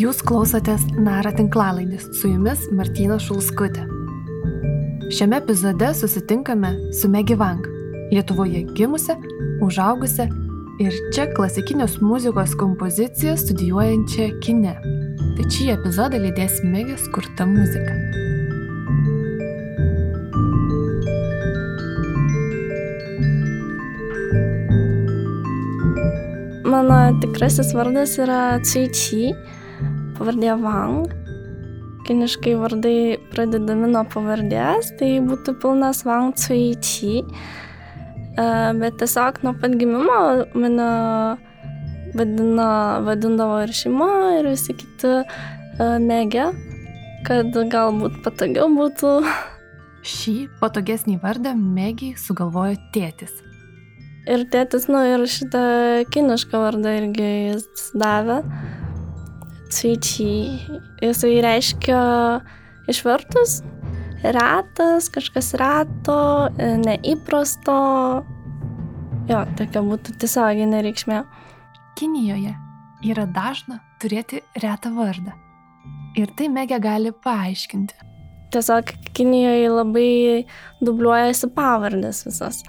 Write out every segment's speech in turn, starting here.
Jūs klausotės Nara tinklalaidės, su jumis Martyna Šulskutė. Šiame epizode susitinkame su Megi Vang, Lietuvoje gimusią, užaugusią ir čia klasikinės muzikos kompoziciją studijuojančią kine. Tai šį epizodą lydės Megės kurta muzika. Mano tikrasis vardas yra Cui pavardė Wang. Kiniškai vardai pradedami nuo pavardės, tai būtų pilnas Wang Cui Chi. E, bet tiesiog nuo pat gimimo mane vadina, vadindavo ir šeima, ir visi kiti e, mėgė, kad galbūt patogiau būtų. Šį patogesnį vardą mėgiai sugalvojo tėtis. Ir tėtis, nu, ir šitą kinišką vardą irgi jis davė. Cvičiai. Jisai reiškia išvertus retas, kažkas reto, neįprasto. Jo, tokia būtų tiesioginė reikšmė. Kinijoje yra dažna turėti retą vardą. Ir tai Megė gali paaiškinti. Tiesiog Kinijoje labai dubliuojasi pavardės visas.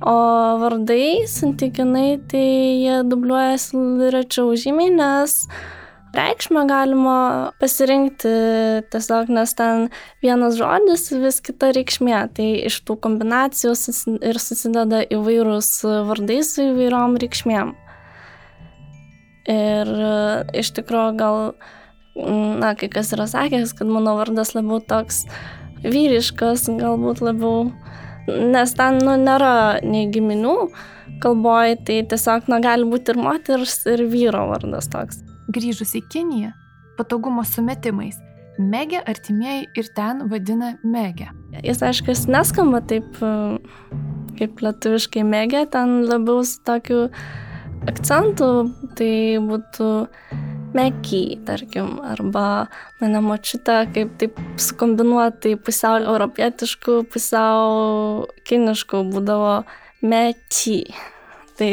O vardai, santykinai, tai jie dubliuojasi rečiau žymiai, nes reikšmę galima pasirinkti tiesiog, nes ten vienas žodis, vis kita reikšmė. Tai iš tų kombinacijų ir susideda įvairūs vardai su įvairiom reikšmėm. Ir iš tikrųjų gal, na, kai kas yra sakęs, kad mano vardas labiau toks vyriškas, galbūt labiau nes ten nu, nėra nei giminių kalboje, tai tiesiog na, gali būti ir moters, ir vyro vardas toks. Grįžus į Kiniją, patogumo sumetimais, Megė artimieji ir ten vadina Megė. Jis aišku, jis neskamba taip kaip lietuviškai Megė, ten labiau su tokiu akcentu, tai būtų mekiai, tarkim, arba mane močiutė kaip taip sukombinuotai pusiau europietiškų, pusiau kiniškų būdavo mečiai. Tai,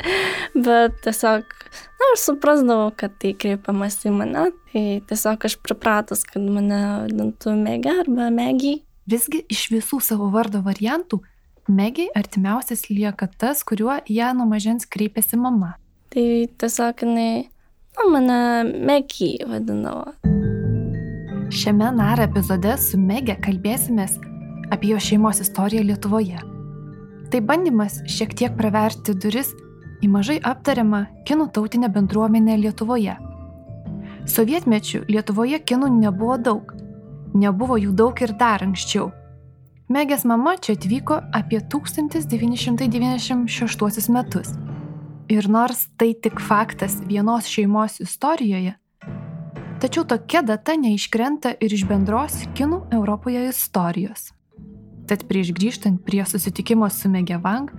bet tiesiog, na, aš suprasdavau, kad tai kreipiamas į mane, tai tiesiog aš pripratus, kad mane vadintų Megė arba Megiai. Visgi iš visų savo vardo variantų, Megiai artimiausias lieka tas, kuriuo ją nuo mažens kreipėsi mama. Tai tiesiog jinai Na, mane Megi vadindavo. Šiame NAR epizode su Mege kalbėsimės apie jo šeimos istoriją Lietuvoje. Tai bandymas šiek tiek praverti duris į mažai aptariamą kinų tautinę bendruomenę Lietuvoje. Sovietmečių Lietuvoje kinų nebuvo daug. Nebuvo jų daug ir dar anksčiau. Megės mama čia atvyko apie 1996 metus Ir nors tai tik faktas vienos šeimos istorijoje, tačiau tokia data neiškrenta ir iš bendros kinų Europoje istorijos. Tad prieš grįžtant prie susitikimo su Megevang,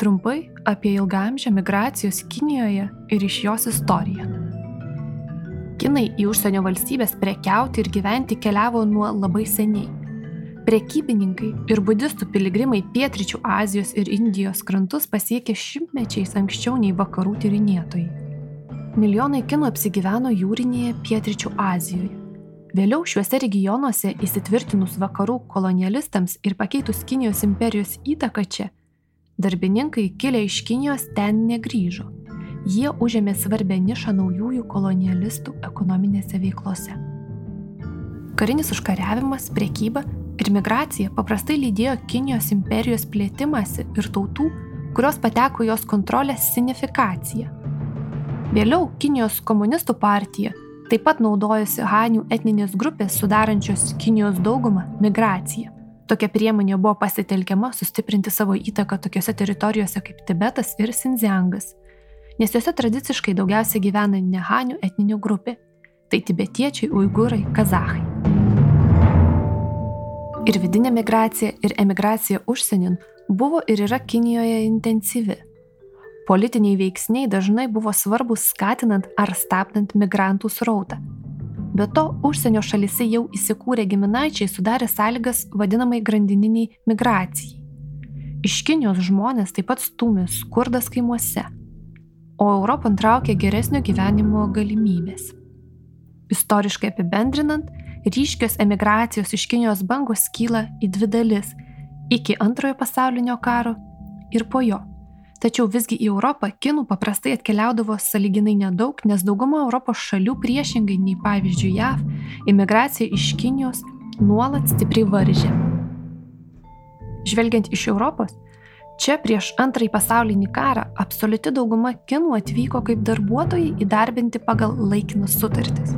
trumpai apie ilgamžę migracijos Kinijoje ir iš jos istoriją. Kinai į užsienio valstybės prekiauti ir gyventi keliavo nuo labai seniai Prekybininkai ir budistų piligrimai pietričių Azijos ir Indijos krantus pasiekė šimtmečiais anksčiau nei vakarų tyrinėtojai. Milijonai kinų apsigyveno jūrinėje pietričių Azijoje. Vėliau šiuose regionuose įsitvirtinus vakarų kolonialistams ir pakeitus Kinijos imperijos įtaką čia, darbininkai kilę iš Kinijos ten negryžo. Jie užėmė svarbę nišą naujųjų kolonialistų ekonominėse veiklose. Karinis užkariavimas, priekyba ir migracija paprastai lydėjo Kinijos imperijos plėtimąsi ir tautų, kurios pateko jos kontrolės signifikaciją. Vėliau Kinijos komunistų partija taip pat naudojosi Hanių etninės grupės sudarančios Kinijos daugumą migraciją. Tokia priemonė buvo pasitelkiama sustiprinti savo įtaką tokiose teritorijose kaip Tibetas ir Sinziangas, nes juose tradiciškai daugiausiai gyvena ne Hanių etninių grupė - tai tibetiečiai, uigūrai, kazahai. Ir vidinė migracija, ir emigracija užsienin buvo ir yra Kinijoje intensyvi. Politiniai veiksniai dažnai buvo svarbus skatinant ar stabdant migrantų srautą. Be to, užsienio šalise jau įsikūrę giminaičiai sudarė sąlygas vadinamai grandininiai migracijai. Iš Kinijos žmonės taip pat stumė skurdas kaimuose, o Europą traukė geresnio gyvenimo galimybės. Istoriškai apibendrinant, ryškios emigracijos iš Kinijos bangos kyla į dvi dalis - iki antrojo pasaulinio karo ir po jo. Tačiau visgi į Europą kinų paprastai atkeliaudavo saliginai nedaug, nes dauguma Europos šalių priešingai nei pavyzdžiui JAV, imigracija iš Kinijos nuolat stipriai varžė. Žvelgiant iš Europos, čia prieš antrąjį pasaulinį karą absoliuti dauguma kinų atvyko kaip darbuotojai įdarbinti pagal laikinas sutartis.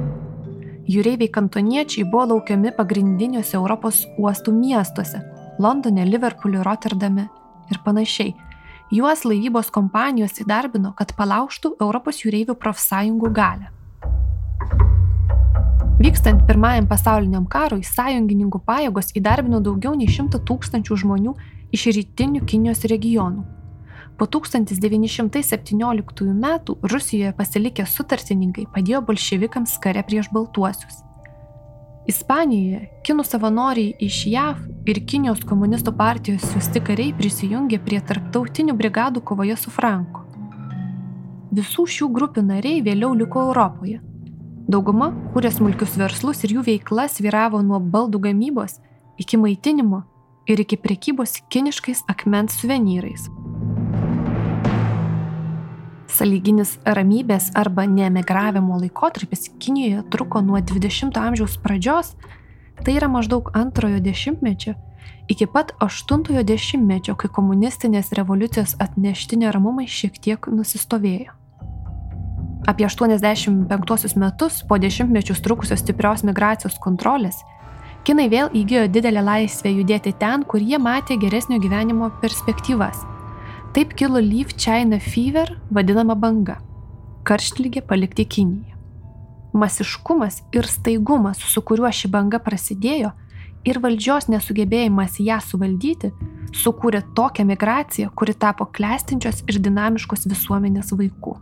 Jūreiviai kantoniečiai buvo laukiami pagrindiniuose Europos uostų miestuose - Londone, Liverpool'e, Rotterdame ir panašiai. Juos laivybos kompanijos įdarbino, kad palauštų Europos jūreivių profsąjungų galę. Vykstant pirmajam pasauliniam karui, sąjungininkų pajėgos įdarbino daugiau nei šimtą tūkstančių žmonių iš rytinių Kinijos regionų Po 1917 metų Rusijoje pasilikę sutartininkai padėjo bolševikams kare prieš baltuosius. Ispanijoje kinų savanoriai iš JAV ir Kinijos komunistų partijos siūsti kariai prisijungė prie tarptautinių brigadų kovoje su Franku. Visų šių grupių nariai vėliau liko Europoje. Dauguma kūrė smulkius verslus ir jų veikla sviravo nuo baldų gamybos iki maitinimo ir iki prekybos kiniškais akmens suvenyrais. Saliginis ramybės arba neemigravimo laikotarpis Kinijoje truko nuo 20-ojo amžiaus pradžios, tai yra maždaug antrojo dešimtmečio, iki pat 80-ojo dešimtmečio, kai komunistinės revoliucijos atnešti neramumai šiek tiek nusistovėjo. Apie 85 metus po dešimtmečius trukusios stiprios migracijos kontrolės, kinai vėl įgyjo didelę laisvę judėti ten, kur jie matė geresnio gyvenimo perspektyvas Taip kilo Leaf China Fever vadinama banga - karštlygė palikti Kiniją. Masiškumas ir staigumas, su kuriuo ši banga prasidėjo, ir valdžios nesugebėjimas ją suvaldyti, sukūrė tokią migraciją, kuri tapo klestinčios ir dinamiškos visuomenės vaikų.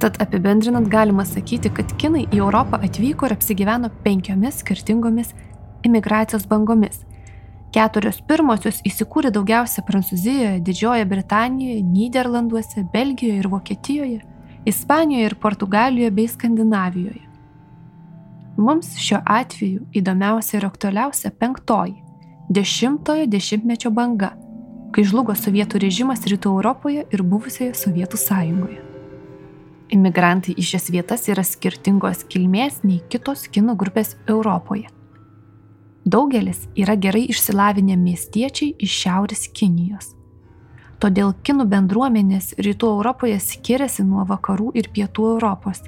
Tad apibendrinant galima sakyti, kad kinai į Europą atvyko ir apsigyveno penkiomis skirtingomis imigracijos bangomis Keturios pirmosios įsikūrė daugiausia Prancūzijoje, Didžiojoje Britanijoje, Niderlanduose, Belgijoje ir Vokietijoje, Ispanijoje ir Portugalijoje bei Skandinavijoje. Mums šiuo atveju įdomiausia ir aktualiausia penktoji - dešimtojo dešimtmečio banga, kai žlugo sovietų režimas rytų Europoje ir buvusioje Sovietų sąjungoje. Imigrantai į šias vietas yra skirtingos kilmės nei kitos kinų grupės Europoje Daugelis yra gerai išsilavinę miestiečiai iš Šiaurės Kinijos. Todėl kinų bendruomenės rytų Europoje skiriasi nuo vakarų ir pietų Europos.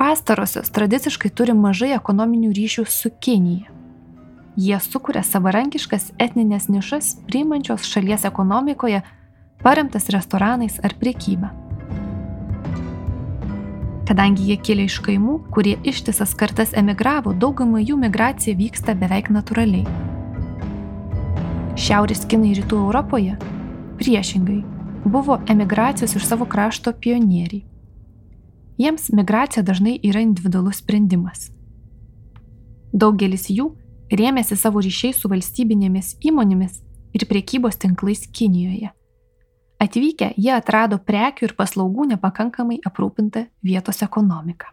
Pastarosios tradiciškai turi mažai ekonominių ryšių su Kinija. Jie sukuria savarankiškas etninės nišas, priimančios šalies ekonomikoje, paremtas restoranais ar priekyba kadangi jie kilę iš kaimų, kurie ištisas kartas emigravo, daugumai jų migracija vyksta beveik natūraliai. Šiaurės kinai rytų Europoje priešingai buvo emigracijos iš savo krašto pionieriai. Jiems migracija dažnai yra individualus sprendimas. Daugelis jų rėmėsi savo ryšiais su valstybinėmis įmonėmis ir priekybos tinklais Kinijoje. Atvykę jie atrado prekių ir paslaugų nepakankamai aprūpintą vietos ekonomiką.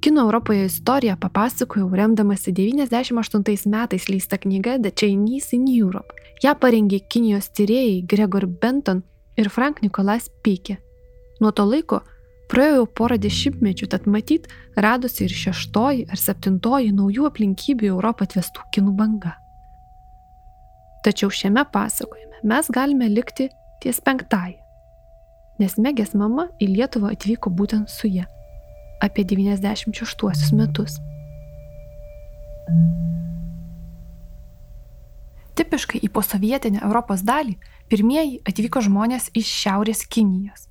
Kino Europoje istoriją papasakojau remdamasi 98 metais leista knyga The Chinese in Europe. Ja parengė Kinijos tyrėjai Gregor Benton ir Frank Nikolas Pykė. Nuo to laiko praėjo jau porą dešimtmečių, tad matyt, radosi ir šeštoji ar septintoji naujų aplinkybių Europą atvestų kinų banga. Tačiau šiame pasakojime mes galime likti ties penktąją, nes Megės mama į Lietuvą atvyko būtent su ja apie 96 metus. Tipiškai į posovietinę Europos dalį pirmieji atvyko žmonės iš Šiaurės Kinijos.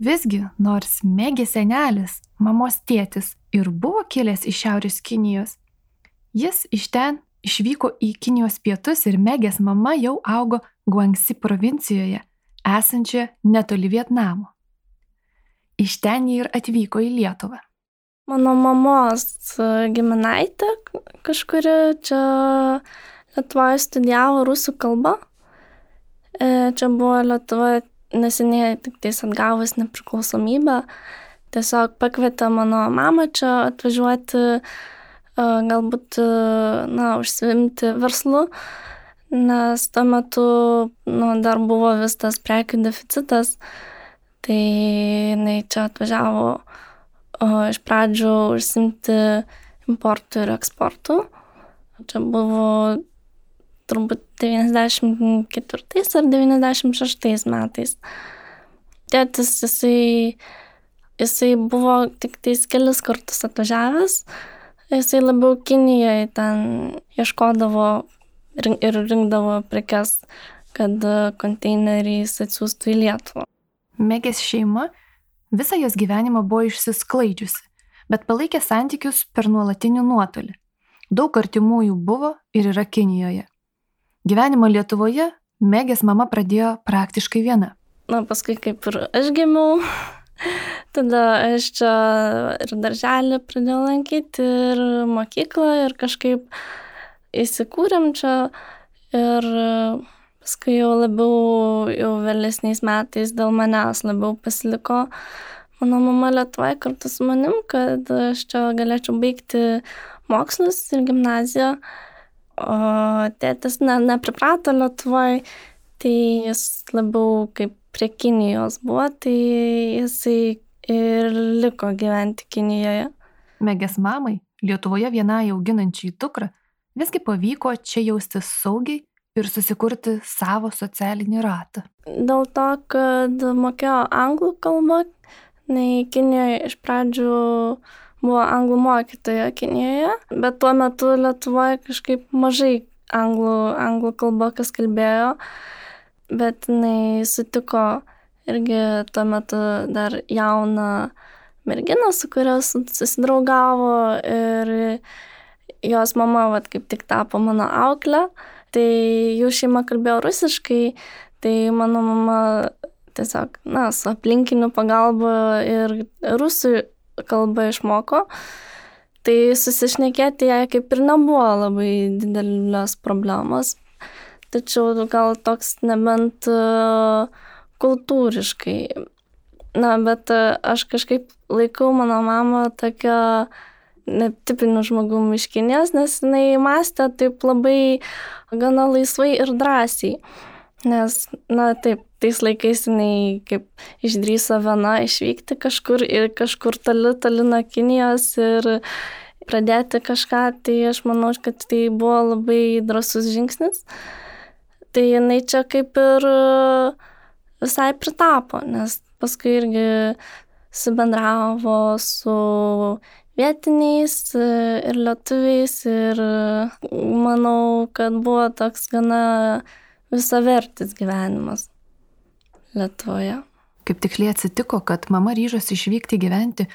Visgi, nors Megė senelis, mamos tėtis ir buvo kilęs iš Šiaurės Kinijos, jis iš ten išvyko į Kinijos pietus ir Megės mama jau augo Guangsi provincijoje, esančioje netoli Vietnamo. Iš ten jie ir atvyko į Lietuvą. Mano mamos giminaitė kažkuri čia Lietuvoje studijavo rusų kalbą. E, čia buvo Lietuva neseniai tik tais atgavus nepriklausomybę. tiesiog pakvietė mano mamą čia atvažiuoti, galbūt, na, užsimti verslu, nes tuo metu, nu, dar buvo vis tas prekių deficitas, tai jinai čia atvažiavo iš pradžių užsimti importų ir eksportų. Čia buvo turbūt 94 ar 96 metais. Tėtis, jisai, jisai buvo tik tais kelis kartus atvažiavęs, jisai labiau Kinijoje ten ieškodavo ir rinkdavo prekes, kad konteineriais atsiųstų į Lietuvą. Megės šeima visą jos gyvenimą buvo išsisklaidžiusi, bet palaikė santykius per nuolatinį nuotolį. Daug artimųjų buvo ir yra Kinijoje. Gyvenimą Lietuvoje Megės mama pradėjo praktiškai viena. Na, paskui kaip ir aš gimiau, tada aš čia ir darželį pradėjau lankyti, ir mokyklą, ir kažkaip įsikūrėm čia. Ir paskui jau labiau, jau vėlesniais metais dėl manęs labiau pasiliko mano mama Lietuvoje kartu su manim, kad aš čia galėčiau baigti mokslus ir gimnaziją o tėtis ne, nepriprato Lietuvoje, tai jis labiau kaip prie Kinijos buvo, tai jisai ir liko gyventi Kinijoje. Megės mamai, Lietuvoje vienai auginančiai dukrą, visgi pavyko čia jaustis saugiai ir susikurti savo socialinį ratą. Dėl to, kad mokėjo anglų kalbą, nei Kinijoje iš pradžių buvo anglų mokytoja Kinijoje, bet tuo metu Lietuvoje kažkaip mažai anglų, anglų kalba kas kalbėjo, bet jinai sutiko irgi tuo metu dar jauną merginą, su kuria susidraugavo ir jos mama, vat, kaip tik tapo mano auklė, tai jų šeima kalbėjo rusiškai, tai mano mama tiesiog, na, su aplinkiniu pagalba ir rusų kalbą išmoko. Tai susišnekėti jai kaip ir nebuvo labai didelės problemos. Tačiau gal toks nebent e, kultūriškai. Na, bet e, aš kažkaip laikau mano mamą tokia netipiniu žmogumi iš Kinės, nes jinai mąstė taip labai gana laisvai ir drąsiai. Nes, na taip, tais laikais jinai kaip išdryso viena išvykti kažkur ir kažkur toli, toli nuo Kinijos ir pradėti kažką, tai aš manau, kad tai buvo labai drasus žingsnis. Tai jinai čia kaip ir visai pritapo, nes paskui irgi subendravo su vietiniais ir lietuviais ir manau, kad buvo toks gana visavertis gyvenimas. Lietuvoje. Kaip tiksliai atsitiko, kad mama ryžosi išvykti gyventi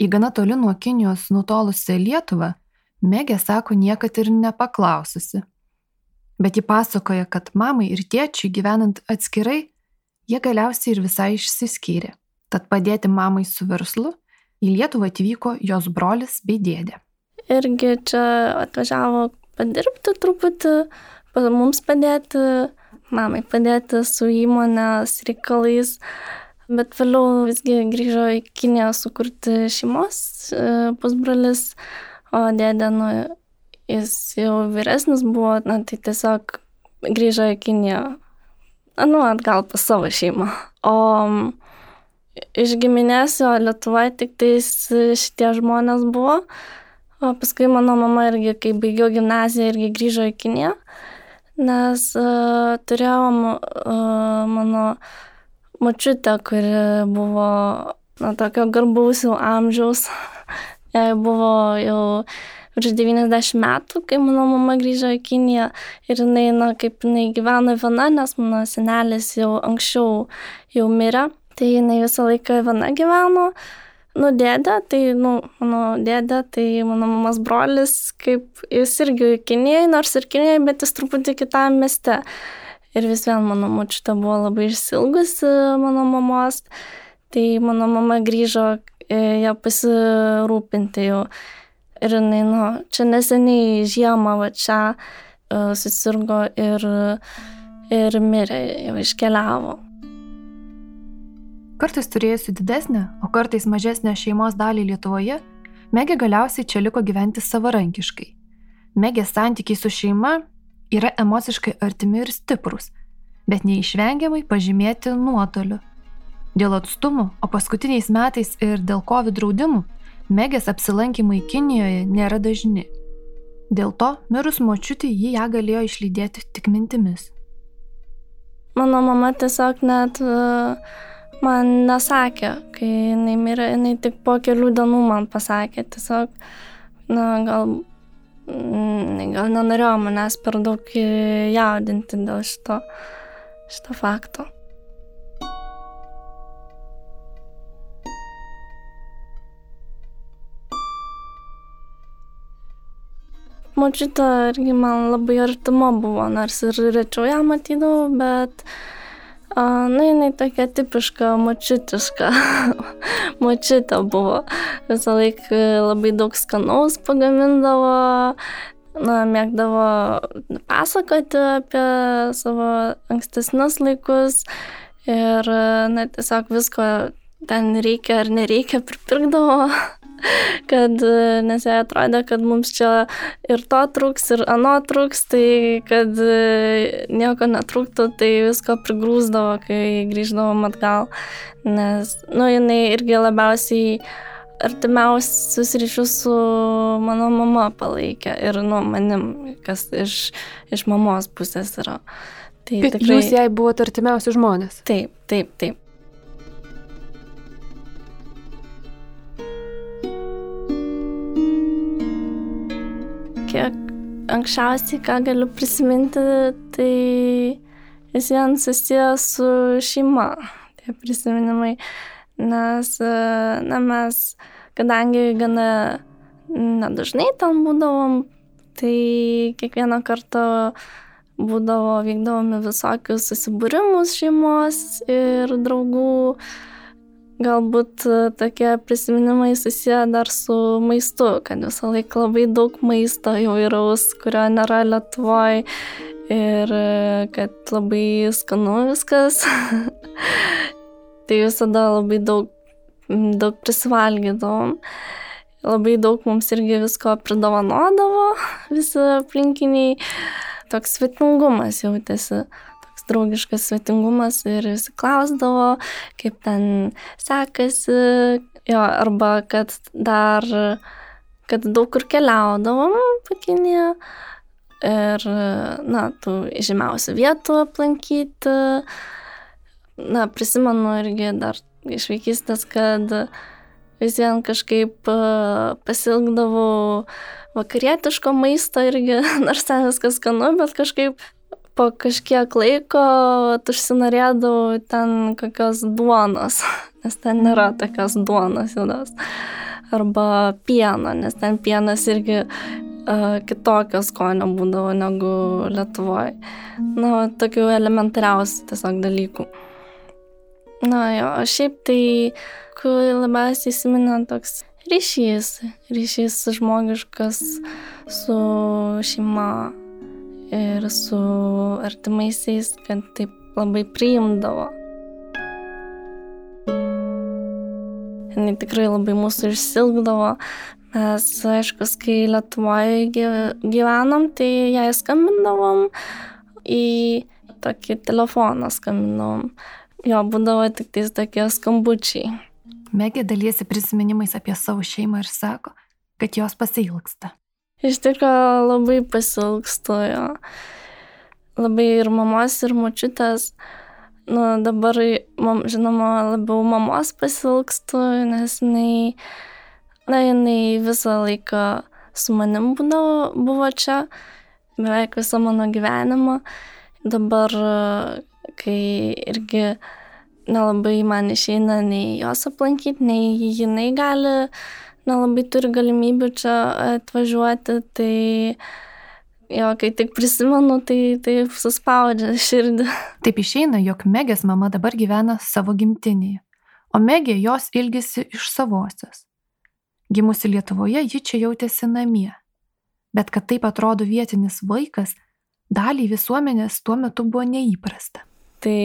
į gana toli nuo Kinijos nutolusią Lietuvą, Megė sako niekad ir nepaklaususi. Bet ji pasakoja, kad mamai ir tėčiui gyvenant atskirai, jie galiausiai ir visai išsiskyrė. Tad padėti mamai su verslu į Lietuvą atvyko jos brolis bei dėdė. Irgi čia atvažiavo padirbti truputį, mums padėti mamai padėti su įmonės reikalais, bet vėliau visgi grįžo į Kiniją sukurti šeimos e, pusbrolis, o dėdė, nu, jis jau vyresnis buvo, na, tai tiesiog grįžo į Kiniją, nu, atgal pas savo šeimą. O iš giminės jo Lietuvoje tik tais šitie žmonės buvo, o paskui mano mama irgi, kai baigiau gimnaziją, irgi grįžo į Kiniją nes uh, turėjom uh, mano mačiutę, kuri buvo na, tokio garbaus jau amžiaus. Jai buvo jau virš 90 metų, kai mano mama grįžo į Kiniją ir jinai, na, kaip jinai gyveno viena, nes mano senelis jau anksčiau jau mirė, tai jinai visą laiką viena gyveno. Nu, dėdė, tai, nu, mano dėdė, tai mano mamos brolis, kaip jis irgi Kinijai, nors ir Kinijai, bet jis truputį kitam mieste. Ir vis vien mano močiutė buvo labai išsilgusi mano mamos, tai mano mama grįžo e, ją pasirūpinti jau. Ir jinai, nu, čia neseniai žiemą, va čia uh, susirgo ir, ir mirė, jau iškeliavo. Kartais turėjusi didesnę, o kartais mažesnę šeimos dalį Lietuvoje, Megė galiausiai čia liko gyventi savarankiškai. Megės santykiai su šeima yra emociškai artimi ir stiprus, bet neišvengiamai pažymėti nuotoliu. Dėl atstumų, o paskutiniais metais ir dėl COVID draudimų, Megės apsilankimai Kinijoje nėra dažni. Dėl to, mirus močiutį, ji ją galėjo išlydėti tik mintimis. Mano mama tiesiog net uh, man nesakė, kai jinai mirė, jinai tik po kelių dienų man pasakė, tiesiog, na, gal, mm, gal nenorėjo manęs per daug jaudinti dėl šito, šito fakto. Močiutė irgi man labai artima buvo, nors ir rečiau ją matydavau, bet a, na, jinai tokia tipiška močiutiška. Močiutė buvo. Visą laiką labai daug skanaus pagamindavo, na, mėgdavo pasakoti apie savo ankstesnius laikus ir, na, tiesiog visko ten reikia ar nereikia pripirkdavo kad nes jai atrodė, kad mums čia ir to trūks, ir ano trūks, tai kad nieko netrūktų, tai visko prigrūzdavo, kai grįždavom atgal. Nes, nu, jinai irgi labiausiai artimiausius ryšius su mano mama palaikė ir, nu, manim, kas iš, iš mamos pusės yra. Tai Bet tikrai... jūs jai buvote artimiausi žmonės? Taip, taip, taip. Kiek anksčiausiai, ką galiu prisiminti, tai vis vien susijęs su šeima, tie prisiminimai. Nes, na, mes, kadangi gana nedažnai ten būdavom, tai kiekvieną kartą būdavo, vykdavomi visokius susibūrimus šeimos ir draugų galbūt e, tokie prisiminimai susiję dar su maistu, kad visą laiką labai daug maisto įvairaus, kurio nėra Lietuvoje ir e, kad labai skanu viskas. tai visada labai daug, daug prisivalgydavom. Labai daug mums irgi visko pridovanodavo, visi aplinkiniai. Toks svetingumas jautėsi draugiškas svetingumas ir visi klausdavo, kaip ten sekasi, jo, arba kad dar, kad daug kur keliaudavom pakinėje ir, na, tų žymiausių vietų aplankyti. Na, prisimenu irgi dar iš vaikystės, kad vis vien kažkaip pasilgdavau vakarietiško maisto irgi, nors ten viskas skanu, bet kažkaip po kažkiek laiko užsinorėdavau ten kokios duonos, nes ten nėra tokios duonos juodos. Arba pieno, nes ten pienas irgi uh, kitokio skonio būdavo negu Lietuvoje. Na, tokių elementariausių tiesiog dalykų. Na jo, šiaip tai, kur labiausiai įsiminė toks ryšys, ryšys žmogiškas su šeima, ir su artimaisiais, kad taip labai priimdavo. Jis tikrai labai mūsų išsilgdavo. Mes, aišku, kai Lietuvoje gyvenom, tai jai skambindavom į tokį telefoną skambindavom. Jo būdavo tik tais tokie skambučiai. Megė dalysi prisiminimais apie savo šeimą ir sako, kad jos pasilgsta. Iš tikrųjų labai pasilgstu jo. Labai ir mamos, ir močiutės. Nu, dabar, žinoma, labiau mamos pasilgstu, nes jinai, na, jinai visą laiką su manim būdavo, buvo čia, beveik visą mano gyvenimą. Dabar, kai irgi nelabai man išeina nei jos aplankyti, nei jinai gali nelabai turi galimybių čia atvažiuoti, tai jo, kai tik prisimenu, tai taip suspaudžia širdį. Taip išeina, jog Megės mama dabar gyvena savo gimtinėje, o Megė jos ilgisi iš savosios. Gimusi Lietuvoje, ji čia jautėsi namie. Bet kad taip atrodo vietinis vaikas, daliai visuomenės tuo metu buvo neįprasta. Tai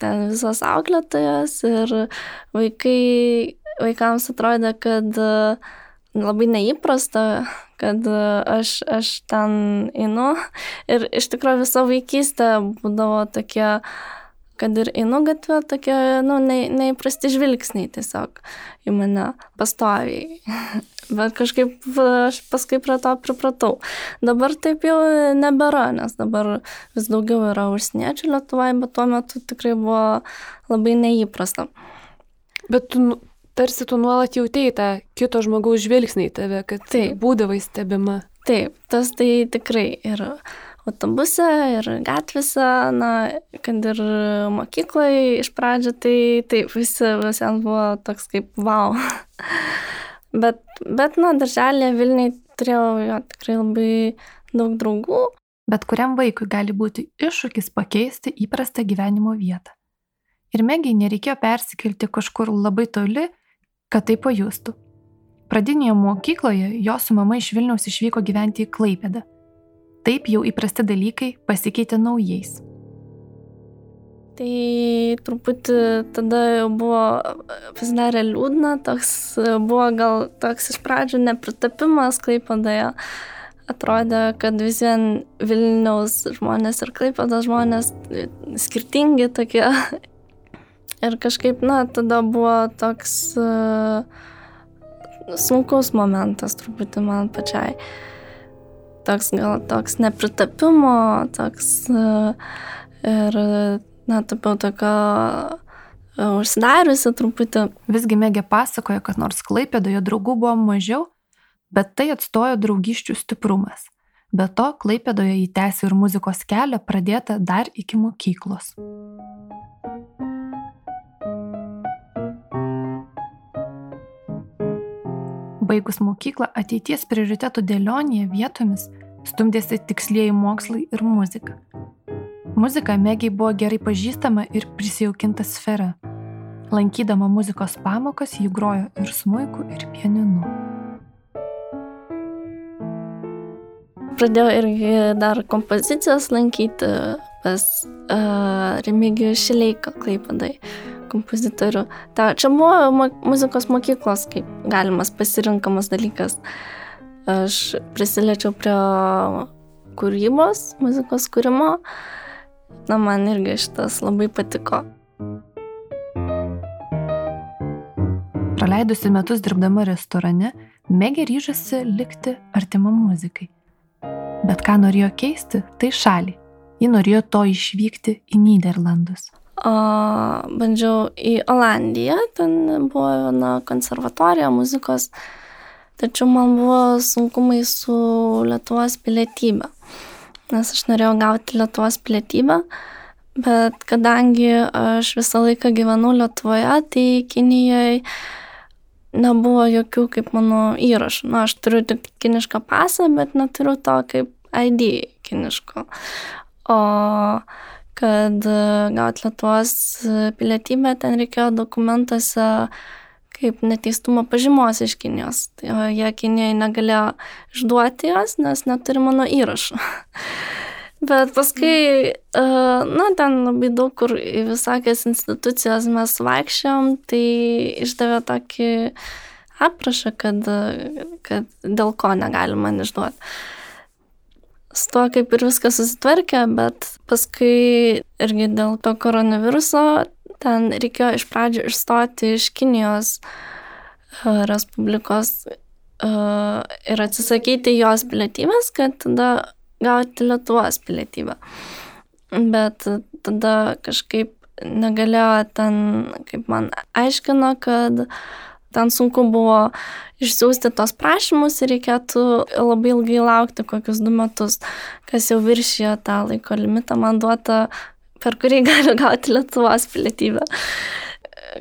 ten visos auklėtojas ir vaikai, vaikams atrodė, kad labai neįprasta, kad aš, aš ten einu. Ir iš tikrųjų visą vaikystę būdavo tokie kad ir einu gatvę, tokie, nu, ne, neįprasti žvilgsniai tiesiog į mane pastoviai. Bet kažkaip aš paskui prie to pripratau. Dabar taip jau nebėra, nes dabar vis daugiau yra užsieniečių Lietuvoje, bet tuo metu tikrai buvo labai neįprasta. Bet tu nu, tarsi tu nuolat jautėjai tą kito žmogaus žvilgsnį į tave, kad taip. būdavai stebima. Taip, tas tai tikrai yra autobuse ir gatvėse, na, kad ir mokykloje iš pradžio, tai taip, visi, visiems buvo toks kaip wow. Bet, bet, na, darželėje Vilniui turėjau jo tikrai labai daug draugų. Bet kuriam vaikui gali būti iššūkis pakeisti įprastą gyvenimo vietą. Ir Megiai nereikėjo persikelti kažkur labai toli, kad tai pajustų. Pradinėje mokykloje jo su mama iš Vilniaus išvyko gyventi į Klaipėdą Taip jau įprasti dalykai pasikeitė naujais. Tai truputį tada jau buvo pasidarė liūdna, toks buvo gal toks iš pradžių nepritapimas Klaipadoje. Atrodė, kad vis vien Vilniaus žmonės ir Klaipados žmonės skirtingi tokie. Ir kažkaip, na, tada buvo toks uh, sunkus momentas truputį man pačiai. Uh, toks gal toks nepritapimo, toks e, ir, na, tapiau tokio e, užsidariusi truputį. Visgi Megė pasakoja, kad nors Klaipėdoje draugų buvo mažiau, bet tai atstojo draugiščių stiprumas. Be to, Klaipėdoje įtęsė ir muzikos kelią pradėtą dar iki mokyklos. Baigus mokyklą ateities prioritetų dėlionėje vietomis stumdėsi tikslieji mokslai ir muzika. Muzika Megiai buvo gerai pažįstama ir prisijaukinta sfera. Lankydama muzikos pamokas ji grojo ir smuiku, ir pianinu. Pradėjau irgi dar kompozicijas lankyti pas uh, Remigijų Šileiką Klaipadai kompozitorių. Ta, čia buvo muzikos mokyklos kaip galimas pasirinkamas dalykas. Aš prisiliečiau prie kūrybos, muzikos kūrimo. Na, man irgi šitas labai patiko. Praleidusi metus dirbdama restorane, Megė ryžosi likti artima muzikai. Bet ką norėjo keisti, tai šalį. Ji norėjo to išvykti į Niderlandus. O, bandžiau į Olandiją, ten buvo viena konservatorija muzikos, tačiau man buvo sunkumai su Lietuvos pilietybė, nes aš norėjau gauti Lietuvos pilietybę, bet kadangi aš visą laiką gyvenau Lietuvoje, tai Kinijoje nebuvo jokių kaip mano įrašų. Na, aš turiu tik kinišką pasą, bet neturiu to kaip ID kiniško. O kad gauti Lietuvos pilietybę, ten reikėjo dokumentuose kaip neteistumo pažymos iš Kinijos. Tai jie Kinijoje negalėjo išduoti jos, nes neturi mano įrašų. Bet paskui, na, ten labai daug kur į visokias institucijas mes vaikščiom, tai išdavė tokį aprašą, kad, kad dėl ko negalima išduoti su tuo kaip ir viskas susitvarkė, bet paskui irgi dėl to koronaviruso ten reikėjo iš pradžių išstoti iš Kinijos uh, Respublikos uh, ir atsisakyti jos pilietybės, kad tada gauti Lietuvos pilietybę. Bet tada kažkaip negalėjo ten, kaip man aiškino, kad Ten sunku buvo išsiųsti tos prašymus ir reikėtų labai ilgai laukti, kokius du metus, kas jau viršijo tą laiko limitą man duotą, per kurį galiu gauti Lietuvos pilietybę.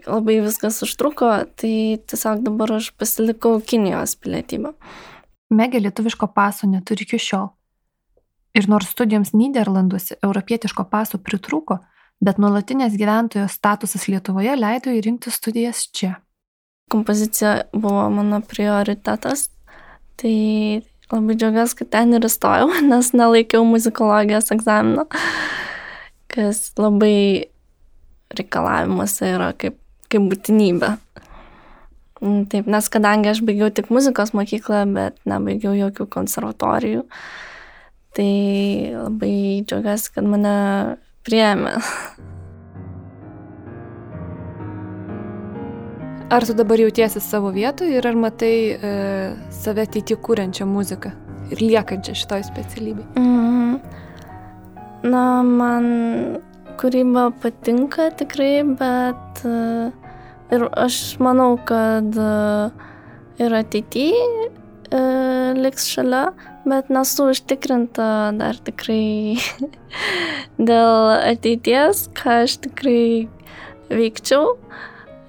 Labai viskas užtruko, tai tiesiog dabar aš pasilikau Kinijos pilietybę. Megė lietuviško paso neturi iki šiol. Ir nors studijoms Niderlanduose europietiško paso pritruko, bet nuolatinės gyventojos statusas Lietuvoje leido įrinkti studijas čia kompozicija buvo mano prioritetas. Tai labai džiaugiuosi, kad ten ir įstojau, nes nelaikiau muzikologijos egzamino. Kas labai reikalavimuose yra kaip, kaip būtinybė. Mm, taip, nes kadangi aš baigiau tik muzikos mokyklą, bet nebaigiau jokių konservatorijų, tai labai džiaugiuosi, kad mane priėmė. Ar tu dabar jautiesi savo vietoje ir ar matai e, save ateitį kūrenčią muziką ir liekančią šitoj specialybei? Mm, na, man kūryba patinka tikrai, bet uh, Ir aš manau, kad e, ir ateityje liks šalia, bet nesu užtikrinta dar tikrai dėl ateities, ką aš tikrai veikčiau.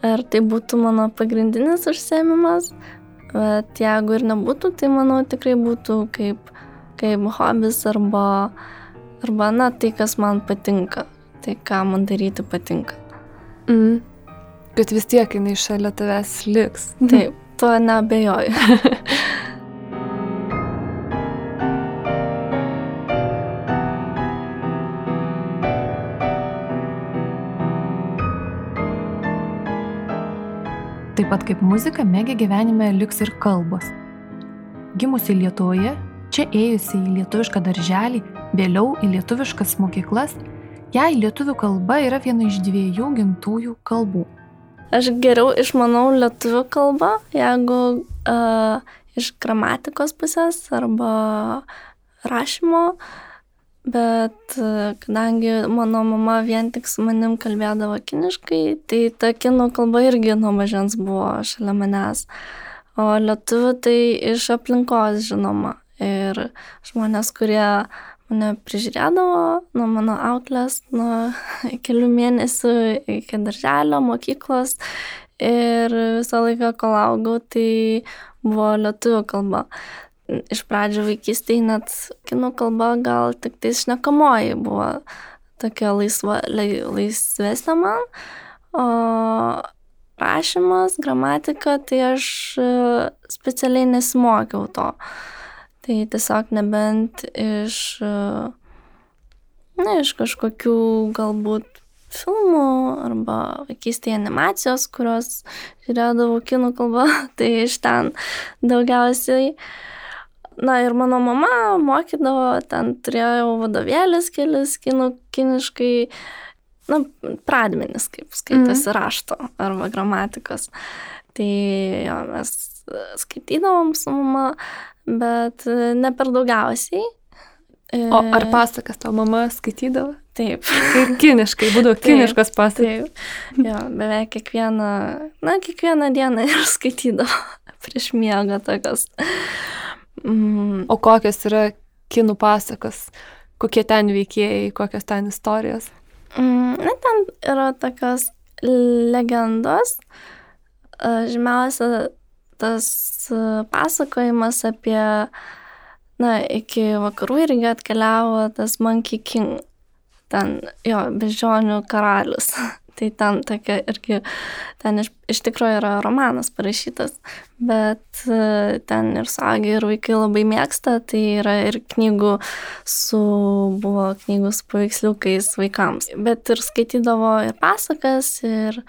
Ar tai būtų mano pagrindinis užsiemimas, bet jeigu ir nebūtų, tai manau tikrai būtų kaip, kaip hobis arba, arba, na, tai, kas man patinka, tai ką man daryti patinka. Mm bet vis tiek jinai šalia tavęs liks. Taip, tuo nebejoju. Taip pat kaip muzika, mėgė gyvenime liks ir kalbos. Gimusi Lietuvoje, čia ėjusi į lietuvišką darželį, vėliau į lietuviškas mokyklas, jai lietuvių kalba yra viena iš dviejų gimtųjų kalbų. Aš geriau išmanau lietuvių kalbą, jeigu uh, iš gramatikos pusės arba rašymo, bet uh, kadangi mano mama vien tik su manim kalbėdavo kiniškai, tai ta kinų kalba irgi nuo mažens buvo šalia manęs. O lietuvių tai iš aplinkos žinoma. Ir žmonės, kurie mane prižiūrėdavo nuo mano auklės, nuo kelių mėnesių iki darželio, mokyklos. Ir visą laiką, kol augau, tai buvo lietuvių kalba. Iš pradžių vaikystėje net kinų kalba gal tik tai šnekamoji buvo tokia laisva, laisvesnė man. O rašymas, gramatika, tai aš specialiai nesimokiau to. Tai tiesiog nebent iš, na, iš kažkokių galbūt filmų arba vaikystėje animacijos, kurios žiūrėdavau kinų kalbą, tai iš ten daugiausiai. Na ir mano mama mokydavo, ten turėjau vadovėlis kelis kinų, kiniškai, na, pradmenis, kaip skaitosi mm. rašto arba gramatikos. Tai jo, mes skaitydavom su mama, bet e, ne per daugiausiai. O ar e, pasakas tavo mama skaitydavo? Taip. Ir kiniškai, būdavo kiniškos pasakas. Taip. Jo, beveik kiekvieną, na, kiekvieną dieną ir skaitydavo prieš miegą tokios. Mm. O kokios yra kinų pasakas? Kokie ten veikėjai, kokios ten istorijos? Mm, na, ten yra tokios legendos. Žymiausia tas e, pasakojimas apie, na, iki vakarų irgi atkeliavo tas Monkey King, ten jo, beždžionių karalius. tai ten tokia irgi, ten iš, iš tikrųjų yra romanas parašytas, bet e, ten ir suaugę, ir vaikai labai mėgsta, tai yra ir knygų su, buvo knygų su paveiksliukais vaikams, bet ir skaitydavo ir pasakas, ir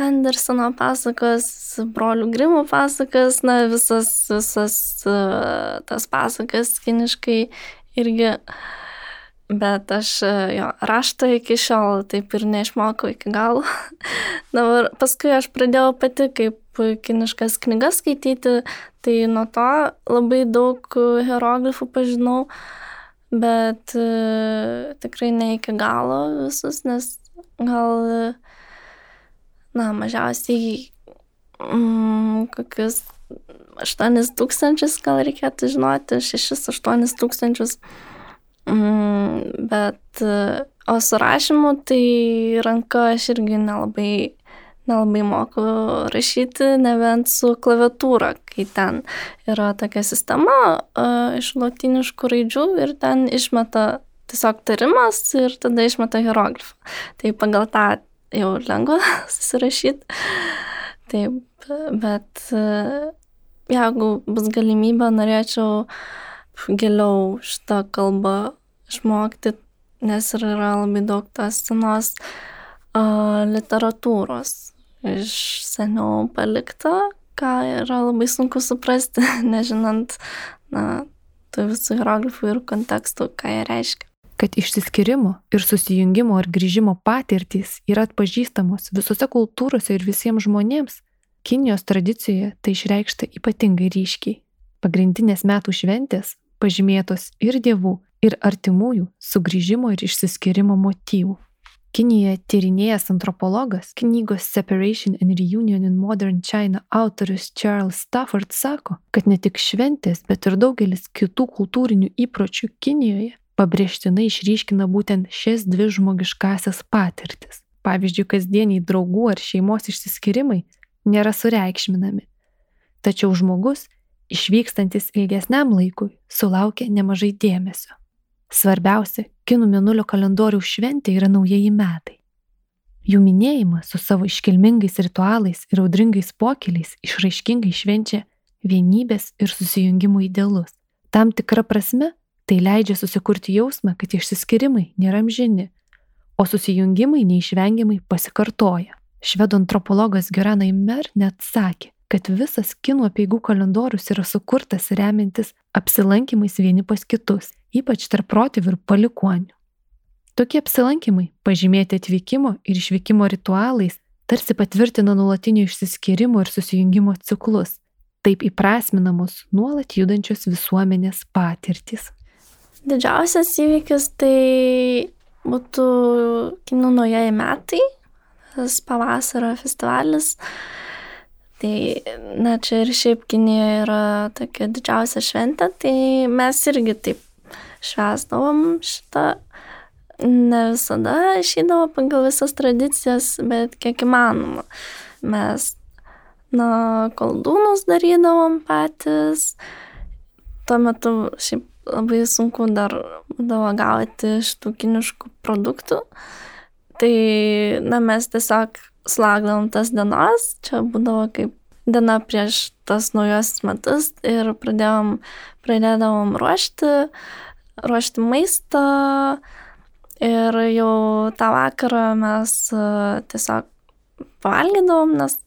Andersono pasakos, brolių Grimų pasakas, na visas, visas uh, tas pasakas kiniškai irgi. Bet aš jo raštą iki šiol taip ir neišmokau iki galo. Dabar paskui aš pradėjau pati kaip kiniškas knygas skaityti, tai nuo to labai daug hieroglifų pažinau, bet uh, tikrai ne iki galo visus, nes gal uh, na, mažiausiai mm, kokius 8 tūkstančius gal reikėtų žinoti, 6-8 tūkstančius. Mm, bet, o su rašymu tai ranka aš irgi nelabai, nelabai moku rašyti, nebent su klaviatūra, kai ten yra tokia sistema uh, iš latiniškų raidžių ir ten išmeta tiesiog tarimas ir tada išmeta hieroglifą. Tai pagal tą jau lengva susirašyti. Taip, bet jeigu bus galimybė, norėčiau giliau šitą kalbą išmokti, nes yra labai daug tos senos uh, literatūros iš seniau palikta, ką yra labai sunku suprasti, nežinant, na, tų visų hieroglifų ir kontekstų, ką jie reiškia. Kad išsiskirimo ir susijungimo ar grįžimo patirtys yra atpažįstamos visose kultūrose ir visiems žmonėms, Kinijos tradicijoje tai išreikšta ypatingai ryškiai. Pagrindinės metų šventės pažymėtos ir dievų, ir artimųjų sugrįžimo ir išsiskirimo motyvų. Kinijoje tyrinėjęs antropologas, knygos Separation and Reunion in Modern China autorius Charles Stafford sako, kad ne tik šventės, bet ir daugelis kitų kultūrinių įpročių Kinijoje pabrėžtinai išryškina būtent šias dvi žmogiškasias patirtis. Pavyzdžiui, kasdieniai draugų ar šeimos išsiskirimai nėra sureikšminami. Tačiau žmogus, išvykstantis ilgesniam laikui, sulaukia nemažai dėmesio. Svarbiausia, kinų mėnulio kalendoriaus šventė yra naujieji metai. Jų minėjimas su savo iškilmingais ritualais ir audringais pokyliais išraiškingai švenčia vienybės ir susijungimų idealus. Tam tikra prasme tai leidžia susikurti jausmą, kad išsiskirimai nėra amžini, o susijungimai neišvengiamai pasikartoja. Švedų antropologas Geranai Mer net sakė, kad visas kinų apieigų kalendorius yra sukurtas remiantis apsilankimais vieni pas kitus, ypač tarp protėvių ir palikonių. Tokie apsilankimai, pažymėti atvykimo ir išvykimo ritualais, tarsi patvirtina nuolatinio išsiskirimo ir susijungimo ciklus, taip įprasminamos nuolat judančios visuomenės patirtis. Didžiausias įvykis tai būtų kinų naujieji metai, tas pavasario festivalis. Tai, na, čia ir šiaip Kinijoje yra tokia didžiausia šventė, tai mes irgi taip švesdavom šitą. Ne visada išėdavo pagal visas tradicijas, bet kiek įmanoma. Mes, na, koldūnus darydavom patys. Tuo metu šiaip labai sunku dar būdavo gauti šitų kiniškų produktų. Tai, na, mes tiesiog slagdavom tas dienas, čia būdavo kaip diena prieš tas naujosius metus ir pradėjom, pradėdavom ruošti, ruošti maistą ir jau tą vakarą mes e, tiesiog pavalgydavom, nes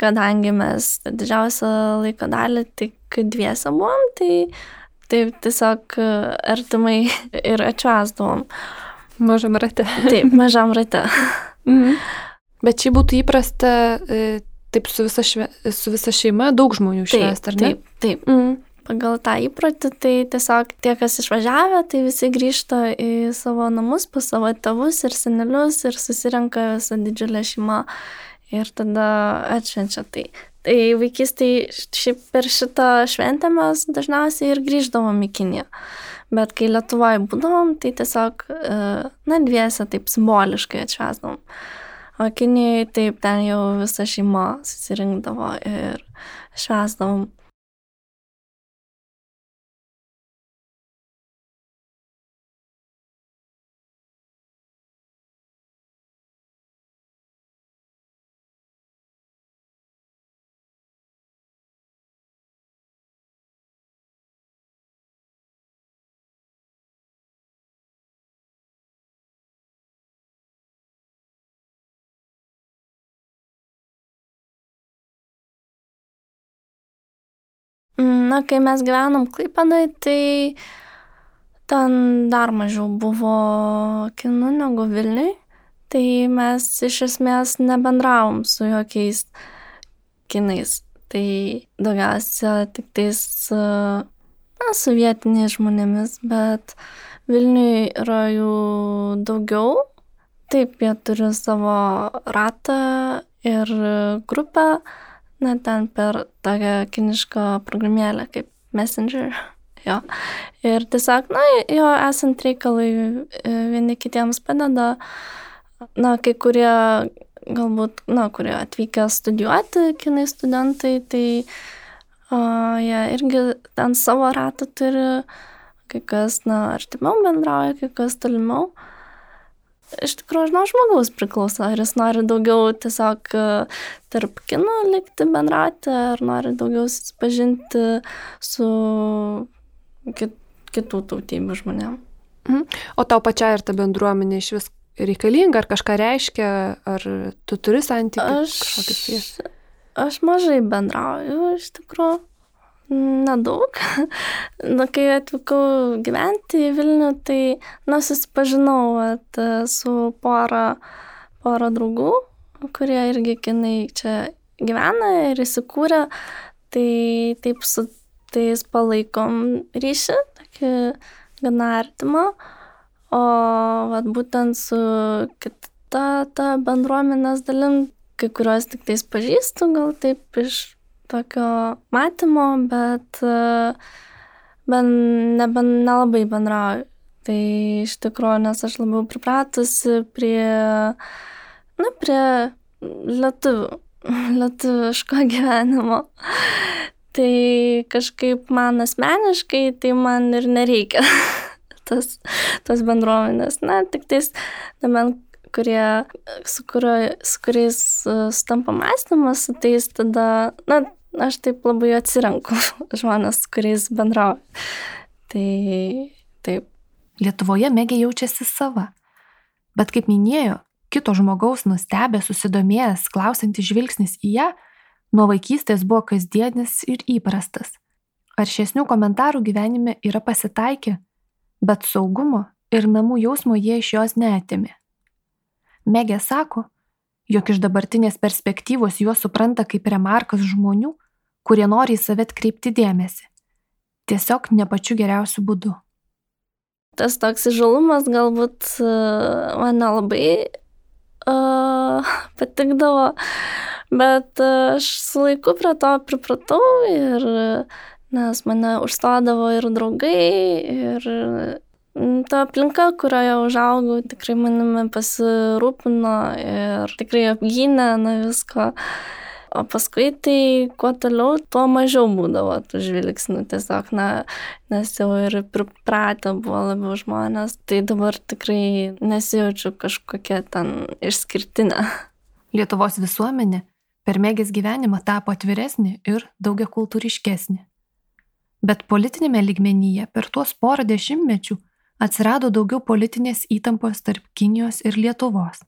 kadangi mes didžiausią laiko dalį tik dviese buvom, tai taip tiesiog e, artimai ir atšvesdavom. Mažam rate. Taip, mažam rate. mhm. Bet čia būtų įprasta e, taip su visa, šve, su visa šeima daug žmonių švęsti, ar ne? Taip, taip. Mm. Pagal tą įprotį, tai tiesiog tie, kas išvažiavę, tai visi grįžta į savo namus, pas savo tėvus ir senelius ir susirenka visą didžiulę šeimą ir tada atšvenčia tai. Tai vaikystėje šiaip per šitą šventę mes dažniausiai ir grįždavom į Kiniją. Bet kai Lietuvoje būdavom, tai tiesiog, e, na, dviese taip simboliškai atšvesdavom. O Kinijai taip ten jau visa šeima susirinkdavo ir švesdavom. Na, kai mes gyvenom Klaipadai, tai ten dar mažiau buvo kinų negu Vilniui. Tai mes iš esmės nebendravom su jokiais kinais. Tai daugiausia tik tais na, su vietiniais žmonėmis, bet Vilniui yra jų daugiau. Taip, jie turi savo ratą ir grupę na, ten per tokią kinišką programėlę kaip Messenger. Jo. Ir tiesiog, na, jo esant reikalai e, vieni kitiems padeda, na, kai kurie galbūt, na, kurie atvykę studijuoti, kinai studentai, tai o, jie irgi ten savo ratą turi, kai kas, na, artimiau bendrauja, kai kas tolimiau iš tikrųjų nuo žmogaus priklauso, ar jis nori daugiau tiesiog e, tarp kinų likti bendrauti, ar nori daugiau susipažinti su kit, kitų tautybių žmonėm. Mhm. O tau pačiai ir ta bendruomenė iš vis reikalinga, ar kažką reiškia, ar tu turi santykių Aš, aš mažai bendrauju, iš tikrųjų. Nedaug. Na, kai atvykau gyventi į Vilnių, tai, na, susipažinau at, su pora, pora draugų, kurie irgi kinai čia gyvena ir įsikūrė. Tai taip su tais palaikom ryšį, tokį gana artimą. O vat, būtent su kita ta bendruomenės dalim, kai kuriuos tik tais pažįstu, gal taip iš tokio matymo, bet, bet nebe, nelabai bendrauju. Tai iš tikrųjų, nes aš labiau pripratusi prie, na, prie lietuvių, lietuviško gyvenimo. Tai kažkaip man asmeniškai, tai man ir nereikia tas, tas bendruomenės. Na, tik tais, nebent kurie, su, kurio, su kuriais stampa mąstymas, su tais tada, na, aš taip labai atsirenku žmonės, su kuriais bendrauju. Tai taip. Lietuvoje Megė jaučiasi sava. Bet kaip minėjo, kito žmogaus nustebę, susidomėjęs, klausantis žvilgsnis į ją, nuo vaikystės buvo kasdienis ir įprastas. Aršesnių komentarų gyvenime yra pasitaikę, bet saugumo ir namų jausmo jie iš jos neatimė. Megė sako, jog iš dabartinės perspektyvos juos supranta kaip remarkas žmonių, kurie nori į save atkreipti dėmesį. Tiesiog ne pačiu geriausiu būdu. Tas toks žalumas galbūt man nelabai uh, patikdavo, bet aš su laiku prie to pripratau ir nes mane užstodavo ir draugai, ir ta aplinka, kurioje užaugau, tikrai manimi pasirūpino ir tikrai apgynė na visko. O paskui tai kuo toliau, tuo mažiau būdavo tų žvilgsnių. Tiesiog, na, nes jau ir pripratę buvo labiau žmonės, tai dabar tikrai nesijaučiu kažkokia ten išskirtinė. Lietuvos visuomenė per mėgės gyvenimą tapo atviresnė ir daugia kultūriškesnė. Bet politinėme lygmenyje per tuos porą dešimtmečių atsirado daugiau politinės įtampos tarp Kinijos ir Lietuvos.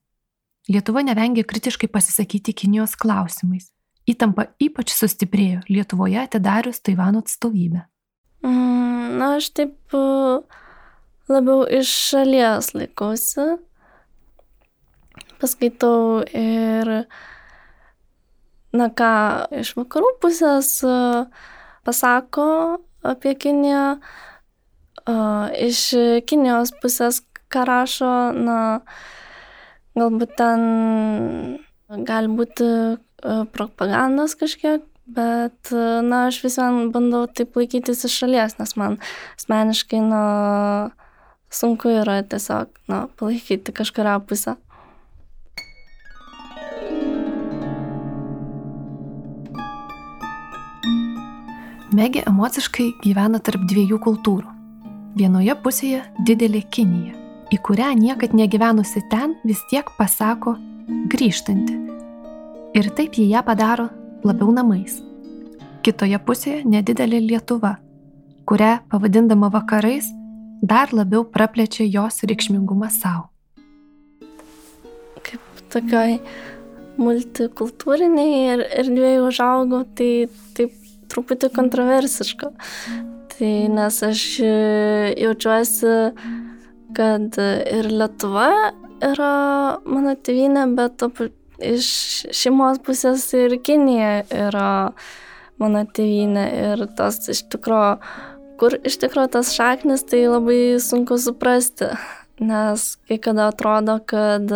Lietuva nevengė kritiškai pasisakyti Kinijos klausimais. Įtampa ypač sustiprėjo Lietuvoje atidarius Taivano atstovybę. Mm, na, aš taip labiau iš šalies laikausi. Paskaitau ir, na ką, iš vakarų pusės pasako apie Kiniją, iš Kinijos pusės, ką rašo, na, galbūt ten gali būti propagandos kažkiek, bet, na, aš vis vien bandau taip laikytis iš šalies, nes man asmeniškai, na, sunku yra tiesiog, na, palaikyti kažkuria pusę. Megė emociškai gyvena tarp dviejų kultūrų. Vienoje pusėje didelė Kinija, į kurią niekad negyvenusi ten vis tiek pasako grįžtanti. Ir taip jie ją padaro labiau namais. Kitoje pusėje nedidelė Lietuva, kurią pavadindama vakarais dar labiau praplečia jos reikšmingumą savo. Kaip tokioj multikultūriniai ir, dviejų užaugau, tai taip truputį kontroversiška. Tai nes aš jaučiuosi, kad ir Lietuva yra mano tėvynė, bet iš šeimos pusės ir Kinija yra mano tėvynė. Ir tas iš tikrųjų, kur iš tikrųjų tas šaknis, tai labai sunku suprasti. Nes kai kada atrodo, kad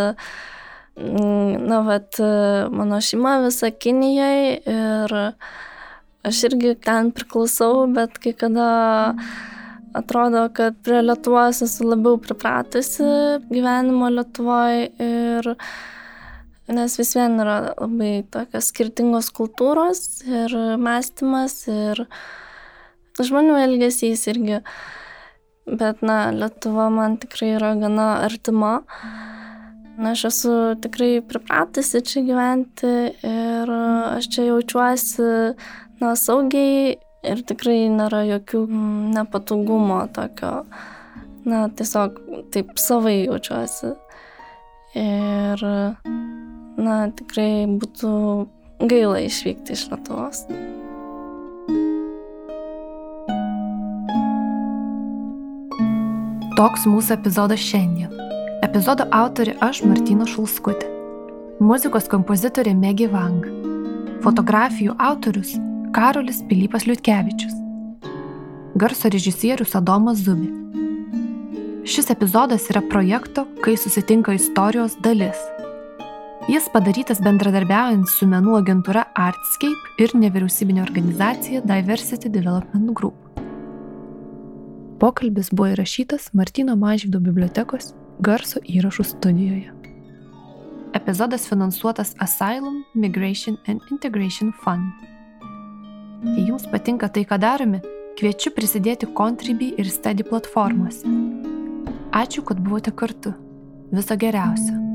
na, vat, mano šeima visa Kinijoje ir aš irgi ten priklausau, bet kai kada atrodo, kad prie Lietuvos esu labiau pripratusi gyvenimo Lietuvoje ir nes vis vien yra labai tokios skirtingos kultūros ir mąstymas ir žmonių elgesys irgi. Bet, na, Lietuva man tikrai yra gana artima. Na, aš esu tikrai pripratusi čia gyventi ir aš čia jaučiuosi na, saugiai ir tikrai nėra jokių nepatogumo tokio. na, tiesiog taip savai jaučiuosi. Ir, na, tikrai būtų gaila išvykti iš Lietuvos. Toks mūsų epizodas šiandien. Epizodo autori aš Martina Šulskutė. Muzikos kompozitorė Megi Vang. Fotografijų autorius Karolis Pilypas Liutkevičius. Garso režisierius Adomas Zubi. Šis epizodas yra projekto Kai susitinka istorijos dalis. Jis padarytas bendradarbiaujant su menų agentūra Artscape ir nevyriausybinė organizacija Diversity Development Group. Pokalbis buvo įrašytas Martino Mažvydo bibliotekos garso įrašų studijoje. Epizodas finansuotas Asylum, Migration and Integration Fund. Jei jums patinka tai, ką darome, kviečiu prisidėti Contribui ir Steady platformose. Ačiū, kad buvote kartu. Viso geriausio.